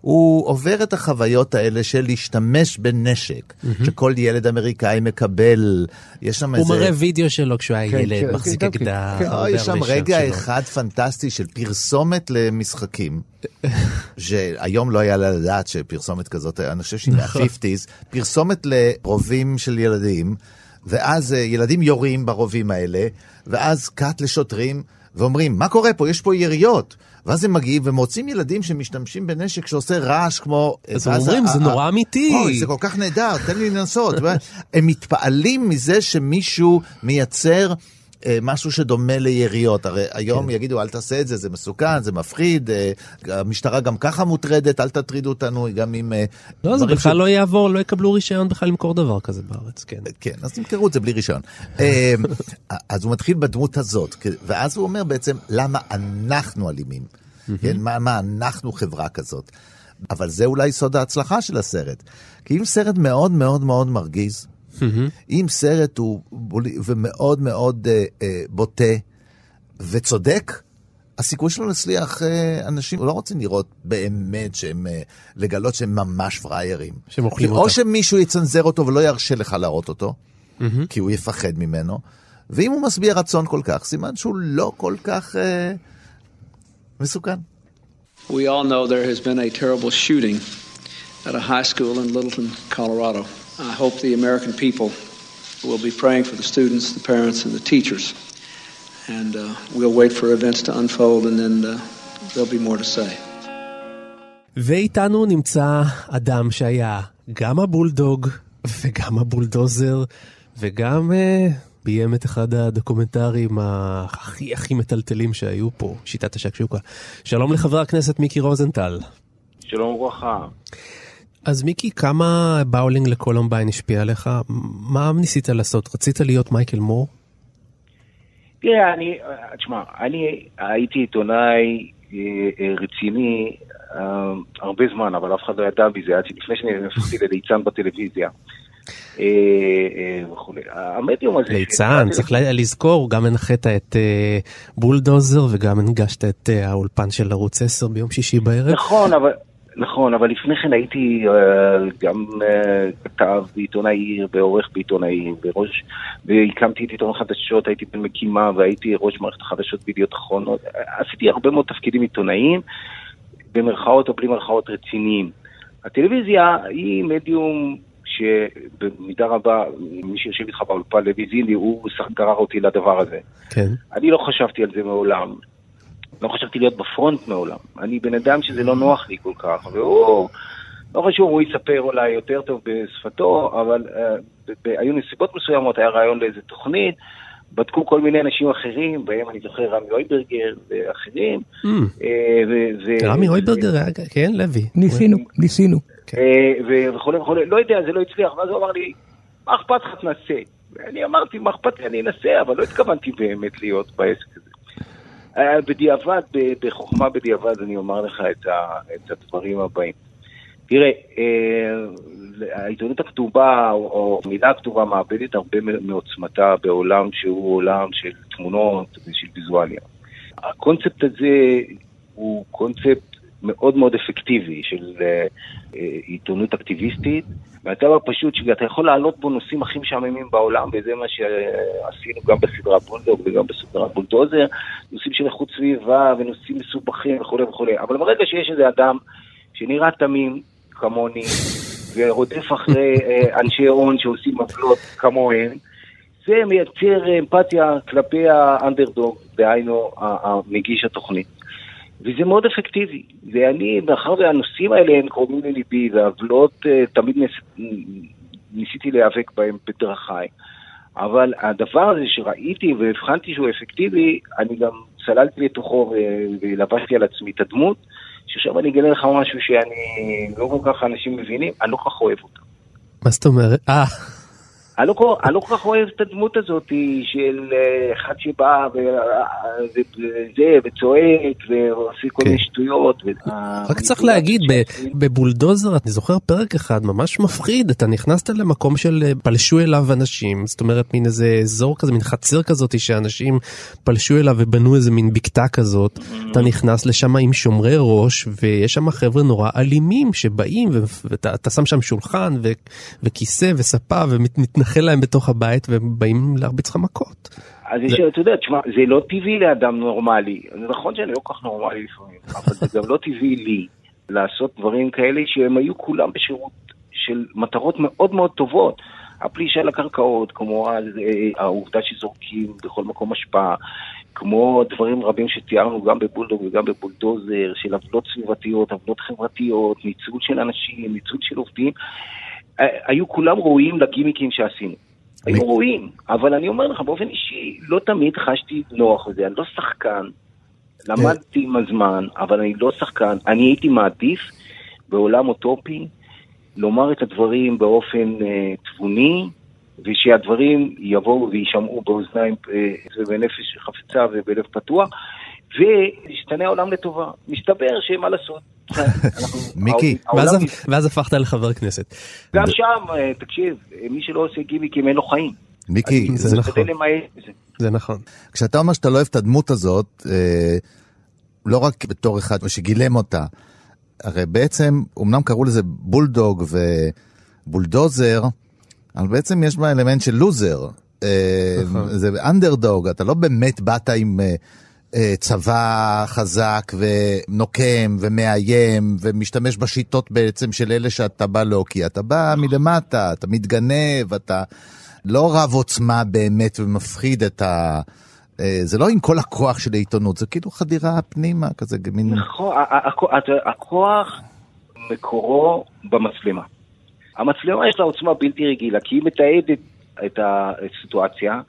הוא עובר את החוויות האלה של להשתמש בנשק, שכל ילד אמריקאי מקבל, יש שם הוא איזה... מראה וידאו שלו כשהוא היה כן, ילד, כן, מחזיק כן, אקדח. כן. לא, יש שם רגע שלו. אחד פנטסטי של פרסומת למשחקים, שהיום לא היה לדעת שפרסומת כזאת, אני חושב שהיא נכון. מה-50's, פרסומת לרובים של ילדים, ואז אה, ילדים יורים ברובים האלה, ואז קאט לשוטרים, ואומרים, מה קורה פה? יש פה יריות. ואז הם מגיעים ומוצאים ילדים שמשתמשים בנשק שעושה רעש כמו... אז ואז אומרים, זה נורא אמיתי. אוי, זה כל כך נהדר, תן לי לנסות. הם מתפעלים מזה שמישהו מייצר אה, משהו שדומה ליריות. הרי היום כן. יגידו, אל תעשה את זה, זה מסוכן, זה מפחיד, אה, המשטרה גם ככה מוטרדת, אל תטרידו אותנו, גם עם... אה, לא, זה בכלל ש- לא יעבור, לא יקבלו רישיון בכלל למכור דבר כזה בארץ, כן. כן, אז תמכרו את זה בלי רישיון. אה, אז הוא מתחיל בדמות הזאת, ואז הוא אומר בעצם, למה אנחנו אלימים? כן, מה, מה אנחנו חברה כזאת? אבל זה אולי סוד ההצלחה של הסרט. כי אם סרט מאוד מאוד מאוד מרגיז, אם סרט הוא בולי- ומאוד מאוד אה, אה, בוטה וצודק, הסיכוי שלו להצליח, אה, אנשים לא רוצים לראות באמת שהם, אה, לגלות שהם ממש פראיירים. שהם אוכלים כי אותה. או שמישהו יצנזר אותו ולא ירשה לך להראות אותו, כי הוא יפחד ממנו, ואם הוא משביע רצון כל כך, סימן שהוא לא כל כך אה, מסוכן. We all know there has been a terrible shooting at a high school in Littleton, Colorado. I hope the American people will be praying for the students, the parents, and the teachers. And uh, we'll wait for events to unfold, and then uh, there'll be more to say. ואיתנו נמצא אדם שהיה גם הבולדוג וגם הבולדוזר וגם אה, ביים את אחד הדוקומנטרים הכי הכי מטלטלים שהיו פה, שיטת השקשוקה. שלום לחבר הכנסת מיקי רוזנטל. שלום וברכה. אז מיקי, כמה באולינג לקולומביין השפיע עליך? מה ניסית לעשות? רצית להיות מייקל מור? תראה, אני, תשמע, אני הייתי עיתונאי אה, אה, רציני אה, הרבה זמן, אבל אף אחד לא ידע מזה, עד שלפני שנפסתי לליצן בטלוויזיה. וכולי. המדיום הזה... ליצן, צריך לזכור, גם הנחית את בולדוזר וגם הנגשת את האולפן של ערוץ 10 ביום שישי בערב. נכון, אבל... נכון, אבל לפני כן הייתי אה, גם אה, כתב בעיתון העיר, ועורך בעיתון העיר, וראש, והקמתי את עיתון החדשות, הייתי בין מקימה, והייתי ראש מערכת החדשות בידיעות אחרונות. עשיתי הרבה מאוד תפקידים עיתונאיים, במרכאות או בלי מרכאות רציניים. הטלוויזיה היא מדיום שבמידה רבה, מי שיושב איתך באולפן, לוי זילי, הוא גרר אותי לדבר הזה. כן. אני לא חשבתי על זה מעולם. לא חשבתי להיות בפרונט מעולם. אני בן אדם שזה לא נוח לי כל כך, והוא, לא חשוב, הוא יספר אולי יותר טוב בשפתו, אבל uh, היו נסיבות מסוימות, היה רעיון לאיזה תוכנית, בדקו כל מיני אנשים אחרים, בהם אני זוכר רמי אויברגר ואחרים. Mm. רמי אויברגר כן, לוי. ניסינו, ניסינו. וכולי וכולי, לא יודע, זה לא הצליח, ואז הוא אמר לי, מה אכפת לך תנסה? ואני אמרתי, מה אכפת לי, אני אנסה, אבל לא התכוונתי באמת להיות בעסק הזה. בדיעבד, בחוכמה בדיעבד, אני אומר לך את, ה, את הדברים הבאים. תראה, העיתונות הכתובה, או המילה הכתובה, מאבדת הרבה מעוצמתה בעולם שהוא עולם של תמונות ושל ויזואליה. הקונספט הזה הוא קונספט מאוד מאוד אפקטיבי של עיתונות אקטיביסטית, מהטבע הפשוט שאתה יכול להעלות בו נושאים הכי משעממים בעולם, וזה מה שעשינו גם בסדרה בולדוג וגם בסדרה בולדוזר, נושאים של איכות סביבה ונושאים מסובכים וכולי וכולי, אבל ברגע שיש איזה אדם שנראה תמים כמוני, ורודף אחרי אנשי הון שעושים עוולות כמוהם, זה מייצר אמפתיה כלפי האנדרדוג, דהיינו המגיש התוכנית. וזה מאוד אפקטיבי. ואני, מאחר והנושאים האלה הם קרובים לליבי, והעוולות uh, תמיד נס... ניסיתי להיאבק בהם בדרכיי. אבל הדבר הזה שראיתי והבחנתי שהוא אפקטיבי, אני גם צללתי לתוכו ולבשתי על עצמי את הדמות, שעכשיו אני אגלה לך משהו שאני לא כל כך אנשים מבינים, אני לא כל כך אוהב אותה. מה זאת אומרת? אה. אני לא, כל, אני לא כל כך אוהב את הדמות הזאת של אחד שבא וזה, וצועק, ועושה כל מיני שטויות. רק צריך להגיד, בבולדוזר, אני זוכר פרק אחד ממש מפחיד, אתה נכנסת למקום של פלשו אליו אנשים, זאת אומרת מין איזה אזור כזה, מין חצר כזאת שאנשים פלשו אליו ובנו איזה מין בקתה כזאת, אתה נכנס לשם עם שומרי ראש, ויש שם חבר'ה נורא אלימים שבאים, ואתה שם שם שולחן וכיסא וספה ומתנחל מתנחל להם בתוך הבית והם באים להרביץ לך מכות. אז יש, אתה יודע, תשמע, זה לא טבעי לאדם נורמלי. זה נכון שאני לא כל כך נורמלי לפעמים, אבל זה גם לא טבעי לי לעשות דברים כאלה שהם היו כולם בשירות של מטרות מאוד מאוד טובות. הפלישה לקרקעות, כמו העובדה שזורקים בכל מקום השפעה, כמו דברים רבים שתיארנו גם בבולדוג וגם בבולדוזר, של עוולות סביבתיות, עוולות חברתיות, ניצול של אנשים, ניצול של עובדים. היו כולם ראויים לגימיקים שעשינו. היו ראויים, אבל אני אומר לך באופן אישי, לא תמיד חשתי נוח בזה, אני לא שחקן, למדתי עם הזמן, אבל אני לא שחקן, אני הייתי מעדיף בעולם אוטופי לומר את הדברים באופן אה, תבוני, ושהדברים יבואו ויישמעו באוזניים אה, ובנפש חפצה ובלב פתוח, וישתנה העולם לטובה. מסתבר שמה לעשות, מיקי, ואז הפכת לחבר כנסת. גם שם, תקשיב, מי שלא עושה גימיקים אין לו חיים. מיקי, זה נכון. זה נכון. כשאתה אומר שאתה לא אוהב את הדמות הזאת, לא רק בתור אחד שגילם אותה, הרי בעצם, אמנם קראו לזה בולדוג ובולדוזר, אבל בעצם יש בה אלמנט של לוזר. זה אנדרדוג, אתה לא באמת באת עם... צבא חזק ונוקם ומאיים ומשתמש בשיטות בעצם של אלה שאתה בא להוקיע. אתה בא מלמטה, אתה מתגנב, אתה לא רב עוצמה באמת ומפחיד את ה... זה לא עם כל הכוח של העיתונות, זה כאילו חדירה פנימה, כזה מין... נכון, הכוח מקורו במצלמה. המצלמה יש לה עוצמה בלתי רגילה, כי היא מתעדת את הסיטואציה,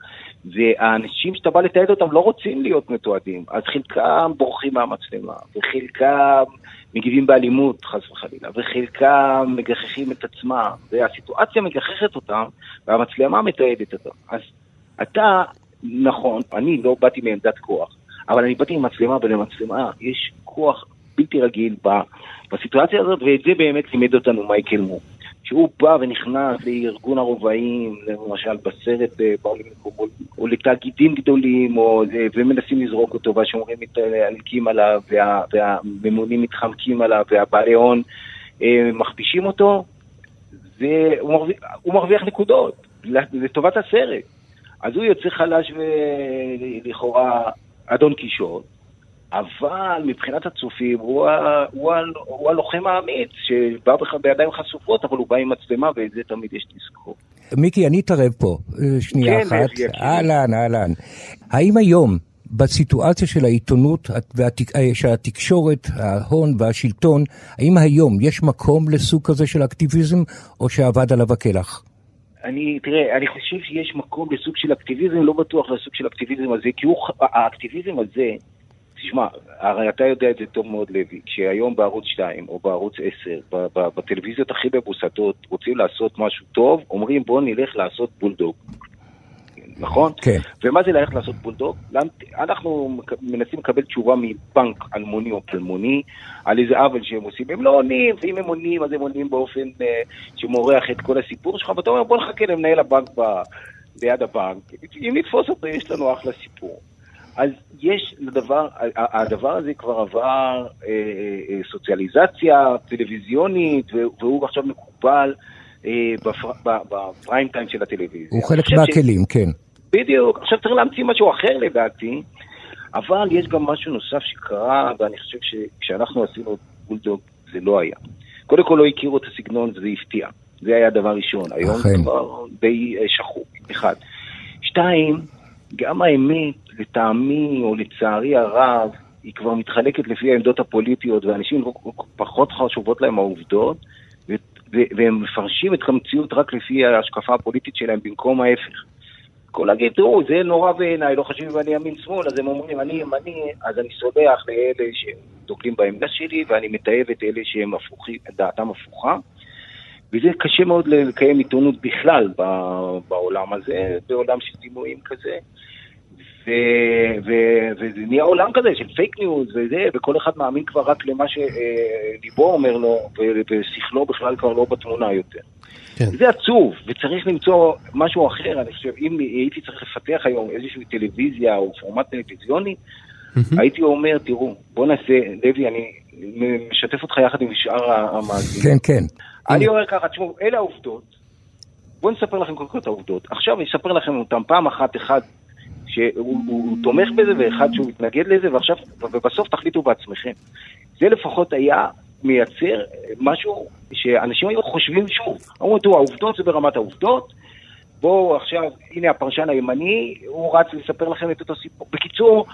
והאנשים שאתה בא לתעד אותם לא רוצים להיות מתועדים, אז חלקם בורחים מהמצלמה, וחלקם מגיבים באלימות, חס וחלילה, וחלקם מגחכים את עצמם, והסיטואציה מגחכת אותם, והמצלמה מתעדת אותם. אז אתה, נכון, אני לא באתי מעמדת כוח, אבל אני באתי עם מצלמה, ולמצלמה יש כוח בלתי רגיל בסיטואציה הזאת, ואת זה באמת לימד אותנו מייקל מור. שהוא בא ונכנס לארגון הרובעים, למשל בסרט, אה, באולים, או, לתאגידים גדולים, או, אה, ומנסים לזרוק אותו, והשומרים מתעלקים עליו, וה, והממונים מתחמקים עליו, והבעלי הון אה, מכפישים אותו, והוא מרוויח, מרוויח נקודות לטובת הסרט. אז הוא יוצא חלש ולכאורה אדון קישוט, אבל מבחינת הצופים הוא, ה, הוא, ה, הוא הלוחם האמיץ שבא בך בידיים חשופות, אבל הוא בא עם מצלמה ואת זה תמיד יש לזכור. מיקי, אני אתערב פה אה, שנייה כן, אחת. אהלן, אהלן. האם היום, בסיטואציה של העיתונות, והתק... אה, של התקשורת, ההון והשלטון, האם היום יש מקום לסוג כזה של אקטיביזם, או שאבד עליו הקלח? אני, תראה, אני חושב שיש מקום לסוג של אקטיביזם, לא בטוח לסוג של אקטיביזם הזה, כי הוא, האקטיביזם הזה, תשמע, הרי אתה יודע את זה טוב מאוד, לוי, כשהיום בערוץ 2 או בערוץ 10, ב- ב- בטלוויזיות הכי מבוסתות, רוצים לעשות משהו טוב, אומרים בואו נלך לעשות בולדוג. נכון? כן. ומה זה ללכת לעשות בולדוג? אנחנו מנסים לקבל תשובה מבנק אלמוני או פלמוני על איזה עוול שהם עושים. הם לא עונים, ואם הם עונים, אז הם עונים באופן אה, שמורח את כל הסיפור שלך, ואתה אומר בוא נחכה למנהל הבנק ב- ליד הבנק. אם נתפוס אותו, יש לנו אחלה סיפור. אז יש לדבר, הדבר הזה כבר עבר אה, אה, סוציאליזציה טלוויזיונית, והוא- עכשיו מקובל אה, בפר- בפריים טיים של הטלוויזיה. הוא חלק חושב ש- מהכלים, כן. בדיוק. עכשיו צריך להמציא משהו אחר לדעתי, אבל יש גם משהו נוסף שקרה, ואני חושב שכשאנחנו עשינו בולדוג זה לא היה. קודם כל לא הכירו את הסגנון וזה הפתיע. זה היה דבר ראשון. היום זה אכן. כבר די אה, שחוק, אחד. שתיים, גם האמת, לטעמי או לצערי הרב, היא כבר מתחלקת לפי העמדות הפוליטיות, ואנשים לא- פחות חשובות להם העובדות, והם מפרשים את המציאות רק לפי ההשקפה הפוליטית שלהם במקום ההפך. כל תראו, זה נורא בעיניי, לא חשוב אם אני ימין שמאל, אז הם אומרים, אני ימני, אז אני סולח לאלה שדוגלים בעמדה שלי, ואני מתעב את אלה שהם הפוכים, דעתם הפוכה. וזה קשה מאוד לקיים עיתונות בכלל בעולם הזה, בעולם של דימויים כזה. ו- ו- וזה נהיה עולם כזה של fake news וזה, וכל אחד מאמין כבר רק למה שליבו אומר לו, ו- ושכלו בכלל כבר לא בתמונה יותר. כן. זה עצוב, וצריך למצוא משהו אחר, אני חושב, אם הייתי צריך לפתח היום איזושהי טלוויזיה או פורמט טלוויזיוני, הייתי אומר, תראו, בוא נעשה, לוי, אני משתף אותך יחד עם שאר המאזינים. כן, כן. אני אומר ככה, תשמעו, אלה העובדות, בואו נספר לכם קודם כל את העובדות. עכשיו אני אספר לכם אותם פעם אחת אחד שהוא הוא, הוא תומך בזה ואחד שהוא מתנגד לזה, ועכשיו, ובסוף תחליטו בעצמכם. זה לפחות היה מייצר משהו שאנשים היו חושבים שוב. אמרו, תראו, העובדות זה ברמת העובדות, בואו עכשיו, הנה הפרשן הימני, הוא רץ לספר לכם את אותו סיפור. בקיצור,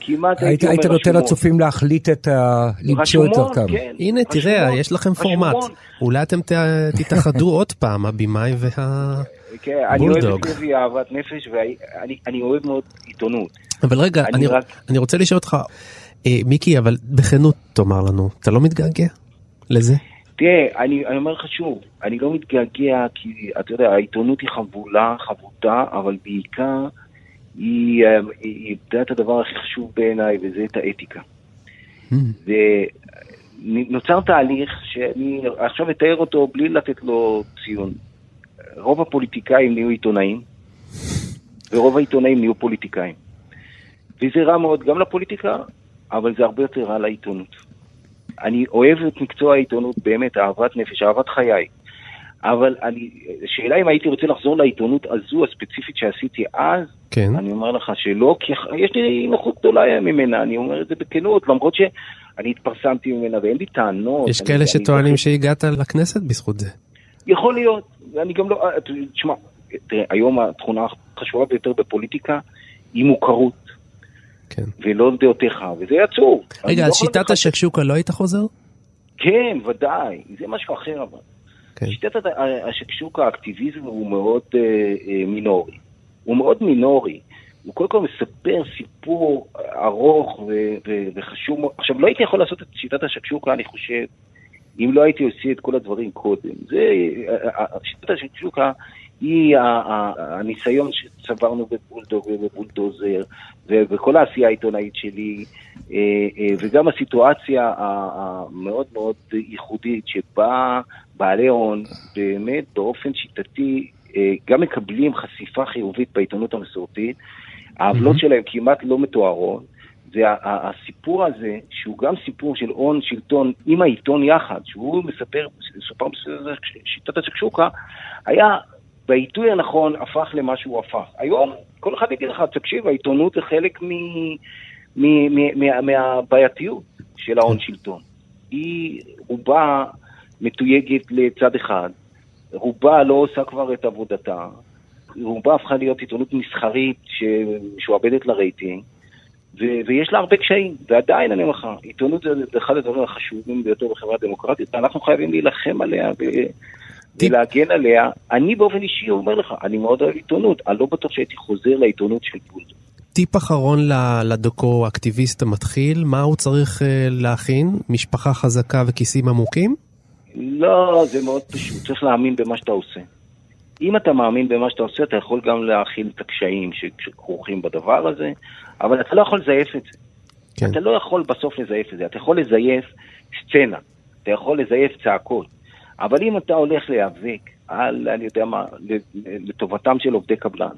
כמעט היית הייתי אומר היית נותן רשומון. לצופים להחליט את ה... למצוא את רשומון, דרכם. כן. הנה, תראה, רשומון, יש לכם רשומון. פורמט. אולי אתם ת- תתאחדו עוד פעם, הבמאי וה... כן, אני אוהב. את לוי אהבת נפש, ואני אני אוהב מאוד עיתונות. אבל רגע, אני אני, רק- אני רוצה לשאול אותך, אה, מיקי, אבל בכנות תאמר לנו, אתה לא מתגעגע לזה? תראה, אני, אני אומר לך שוב, אני לא מתגעגע כי, אתה יודע, העיתונות היא חבולה, חבוטה, אבל בעיקר היא איבדה את הדבר הכי חשוב בעיניי, וזה את האתיקה. ונוצר תהליך שאני עכשיו אתאר אותו בלי לתת לו ציון. רוב הפוליטיקאים נהיו עיתונאים, ורוב העיתונאים נהיו פוליטיקאים. וזה רע מאוד גם לפוליטיקה, אבל זה הרבה יותר רע לעיתונות. אני אוהב את מקצוע העיתונות, באמת, אהבת נפש, אהבת חיי. אבל אני, שאלה אם הייתי רוצה לחזור לעיתונות הזו הספציפית שעשיתי אז, כן. אני אומר לך שלא, כי יש לי נוחות גדולה ממנה, אני אומר את זה בכנות, למרות שאני התפרסמתי ממנה ואין לי טענות. יש אני- כאלה אני- שטוענים שהגעת לכנסת בזכות זה. יכול להיות, אני גם לא, אה, תשמע, תראה, היום התכונה החשובה ביותר בפוליטיקה היא מוכרות. כן. ולא דעותיך, וזה עצוב. רגע, לא על יכול שיטת השקשוקה לא היית חוזר? כן, ודאי, זה משהו אחר אבל. כן. שיטת השקשוקה, האקטיביזם הוא מאוד אה, אה, מינורי. הוא מאוד מינורי. הוא קודם כל מספר סיפור ארוך ו- ו- וחשוב מאוד. עכשיו, לא הייתי יכול לעשות את שיטת השקשוקה, אני חושב, אם לא הייתי עושה את כל הדברים קודם. זה, אה, אה, שיטת השקשוקה היא הניסיון שצברנו בבולדוג ובבולדוזר, ובכל העשייה העיתונאית שלי, אה, אה, וגם הסיטואציה המאוד מאוד ייחודית שבה בעלי הון, באמת באופן שיטתי, אה, גם מקבלים חשיפה חיובית בעיתונות המסורתית, העוולות שלהם כמעט לא מתוארות, והסיפור הזה, שהוא גם סיפור של הון שלטון עם העיתון יחד, שהוא מספר, סופר שיטת השקשוקה, היה בעיתוי הנכון הפך למה שהוא הפך. היום כל אחד יגיד לך, תקשיב, העיתונות זה חלק מ, מ, מ, מה, מהבעייתיות של ההון שלטון. היא רובה מתויגת לצד אחד, רובה לא עושה כבר את עבודתה, רובה הפכה להיות עיתונות מסחרית שמשועבדת לרייטינג, ו- ויש לה הרבה קשיים, ועדיין אני אומר לך, עיתונות זה אחד הדברים החשובים ביותר בחברה דמוקרטית, ואנחנו חייבים להילחם עליה ו- ולהגן עליה. אני באופן אישי אומר לך, אני מאוד אוהב עיתונות, אני לא בטוח שהייתי חוזר לעיתונות של בולדו. טיפ אחרון לדוקו אקטיביסט המתחיל, מה הוא צריך אה, להכין? משפחה חזקה וכיסים עמוקים? לא, זה מאוד פשוט, צריך להאמין במה שאתה עושה. אם אתה מאמין במה שאתה עושה, אתה יכול גם להכיל את הקשיים שכרוכים בדבר הזה, אבל אתה לא יכול לזייף את זה. כן. אתה לא יכול בסוף לזייף את זה. אתה יכול לזייף סצנה, אתה יכול לזייף צעקות, אבל אם אתה הולך להיאבק על, אני יודע מה, לטובתם של עובדי קבלן,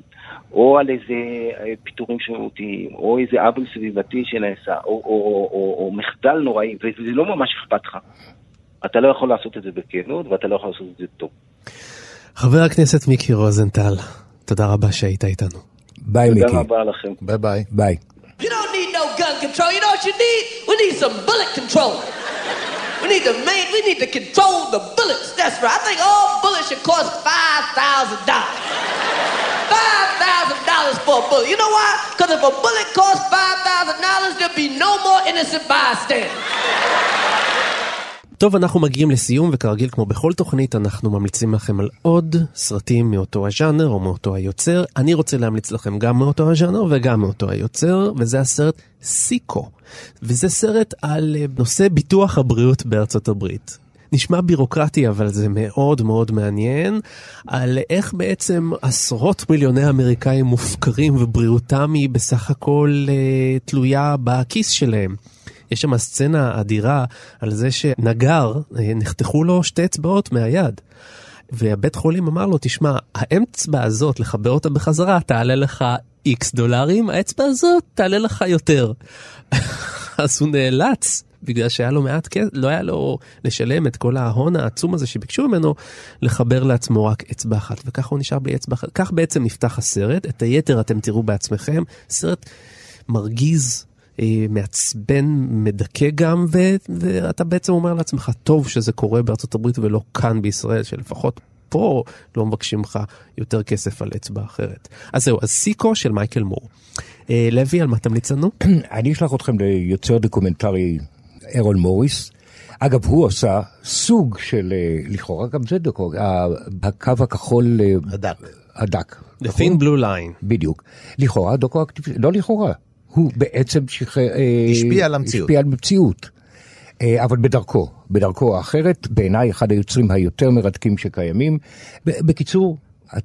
או על איזה אה, פיטורים שרירותיים, או איזה עוול סביבתי שנעשה, או, או, או, או, או מחדל נוראי, וזה לא ממש אכפת לך. אתה לא יכול לעשות את זה בכנות, ואתה לא יכול לעשות את זה טוב. חבר הכנסת מיקי רוזנטל, תודה רבה שהיית איתנו. ביי מיקי. תודה רבה לכם. ביי ביי. ביי. You don't need no gun control. You know what you need? We need some bullet control. We need to we need to control the bullets. That's right. I think all bullets should cost five thousand dollars. Five thousand dollars for a bullet. You know why? Because if a bullet costs five thousand dollars, there'll be no more innocent bystanders. טוב, אנחנו מגיעים לסיום, וכרגיל, כמו בכל תוכנית, אנחנו ממליצים לכם על עוד סרטים מאותו הז'אנר או מאותו היוצר. אני רוצה להמליץ לכם גם מאותו הז'אנר וגם מאותו היוצר, וזה הסרט סיקו. וזה סרט על אה, נושא ביטוח הבריאות בארצות הברית. נשמע בירוקרטי, אבל זה מאוד מאוד מעניין, על איך בעצם עשרות מיליוני אמריקאים מופקרים ובריאותם היא בסך הכל אה, תלויה בכיס שלהם. יש שם סצנה אדירה על זה שנגר, אה, נחתכו לו שתי אצבעות מהיד. והבית חולים אמר לו, תשמע, האצבע הזאת, לחבר אותה בחזרה, תעלה לך איקס דולרים, האצבע הזאת תעלה לך יותר. אז הוא נאלץ, בגלל שהיה לו מעט כסף, לא היה לו לשלם את כל ההון העצום הזה שביקשו ממנו, לחבר לעצמו רק אצבע אחת, וככה הוא נשאר בלי אצבע אחת. כך בעצם נפתח הסרט, את היתר אתם תראו בעצמכם, סרט מרגיז, מעצבן, מדכא גם, ו, ואתה בעצם אומר לעצמך, טוב שזה קורה בארצות הברית ולא כאן בישראל, שלפחות פה לא מבקשים לך יותר כסף על אצבע אחרת. אז זהו, אז סיקו של מייקל מור. אה, לוי, על מה תמליץ לנו? אני אשלח אתכם ליוצר דוקומנטרי ארול מוריס. אגב, הוא עשה סוג של, אה, לכאורה גם זה דוקו, הקו הכחול... הדק. הדק. The Thin Blue Line. בדיוק. לכאורה דוקו אקטיביסט, לא לכאורה, הוא בעצם שחרר... השפיע על המציאות. השפיע על המציאות. אבל בדרכו, בדרכו האחרת, בעיניי אחד היוצרים היותר מרתקים שקיימים. בקיצור,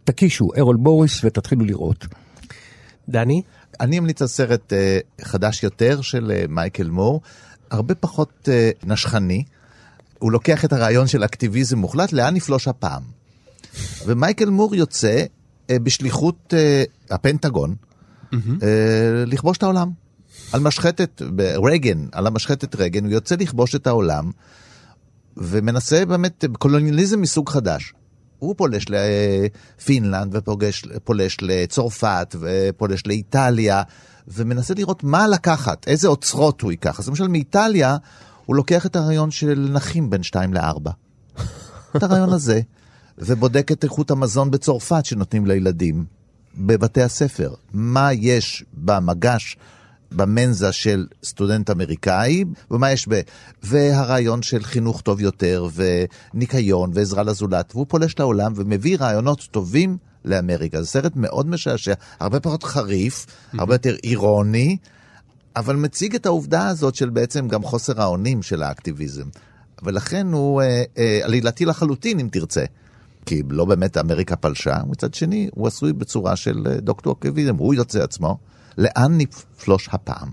תקישו ארול בוריס ותתחילו לראות. דני? אני אמליץ על סרט uh, חדש יותר של מייקל מור, הרבה פחות נשכני. הוא לוקח את הרעיון של אקטיביזם מוחלט, לאן נפלוש הפעם. ומייקל מור יוצא בשליחות הפנטגון, mm-hmm. לכבוש את העולם. על משחטת, רייגן, על המשחטת רייגן, הוא יוצא לכבוש את העולם, ומנסה באמת קולוניאליזם מסוג חדש. הוא פולש לפינלנד ופולש לצרפת ופולש לאיטליה, ומנסה לראות מה לקחת, איזה אוצרות הוא ייקח. אז למשל מאיטליה, הוא לוקח את הרעיון של נכים בין 2 ל-4. את הרעיון הזה, ובודק את איכות המזון בצרפת שנותנים לילדים. בבתי הספר. מה יש במגש, במנזה של סטודנט אמריקאי, ומה יש ב... והרעיון של חינוך טוב יותר, וניקיון, ועזרה לזולת, והוא פולש לעולם ומביא רעיונות טובים לאמריקה. זה סרט מאוד משעשע, הרבה פחות חריף. הרבה יותר אירוני, אבל מציג את העובדה הזאת של בעצם גם חוסר האונים של האקטיביזם. ולכן הוא אה, אה, עלילתי לחלוטין, אם תרצה. כי לא באמת אמריקה פלשה, מצד שני הוא עשוי בצורה של אה, דוקטור אקטיביזם, הוא יוצא עצמו, לאן נפלוש הפעם?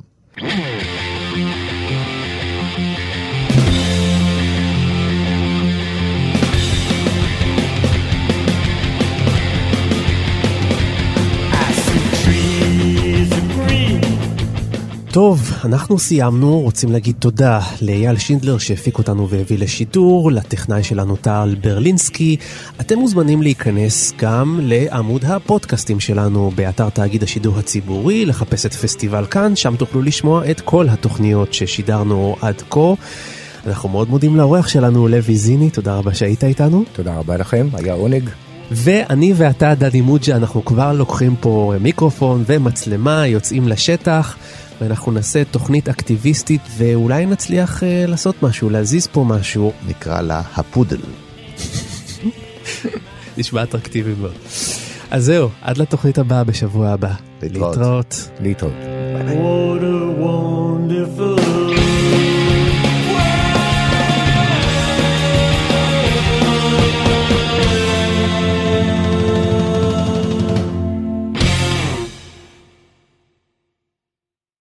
טוב, אנחנו סיימנו, רוצים להגיד תודה לאייל שינדלר שהפיק אותנו והביא לשידור, לטכנאי שלנו טל ברלינסקי. אתם מוזמנים להיכנס גם לעמוד הפודקאסטים שלנו באתר תאגיד השידור הציבורי, לחפש את פסטיבל כאן, שם תוכלו לשמוע את כל התוכניות ששידרנו עד כה. אנחנו מאוד מודים לאורח שלנו, לוי זיני, תודה רבה שהיית איתנו. תודה רבה לכם, היה עונג. ואני ואתה, דדי מוג'ה, אנחנו כבר לוקחים פה מיקרופון ומצלמה, יוצאים לשטח, ואנחנו נעשה תוכנית אקטיביסטית, ואולי נצליח אה, לעשות משהו, להזיז פה משהו. נקרא לה הפודל. נשמע אטרקטיבי מאוד. אז זהו, עד לתוכנית הבאה בשבוע הבא. להתראות. להתראות. להתראות. What a wonderful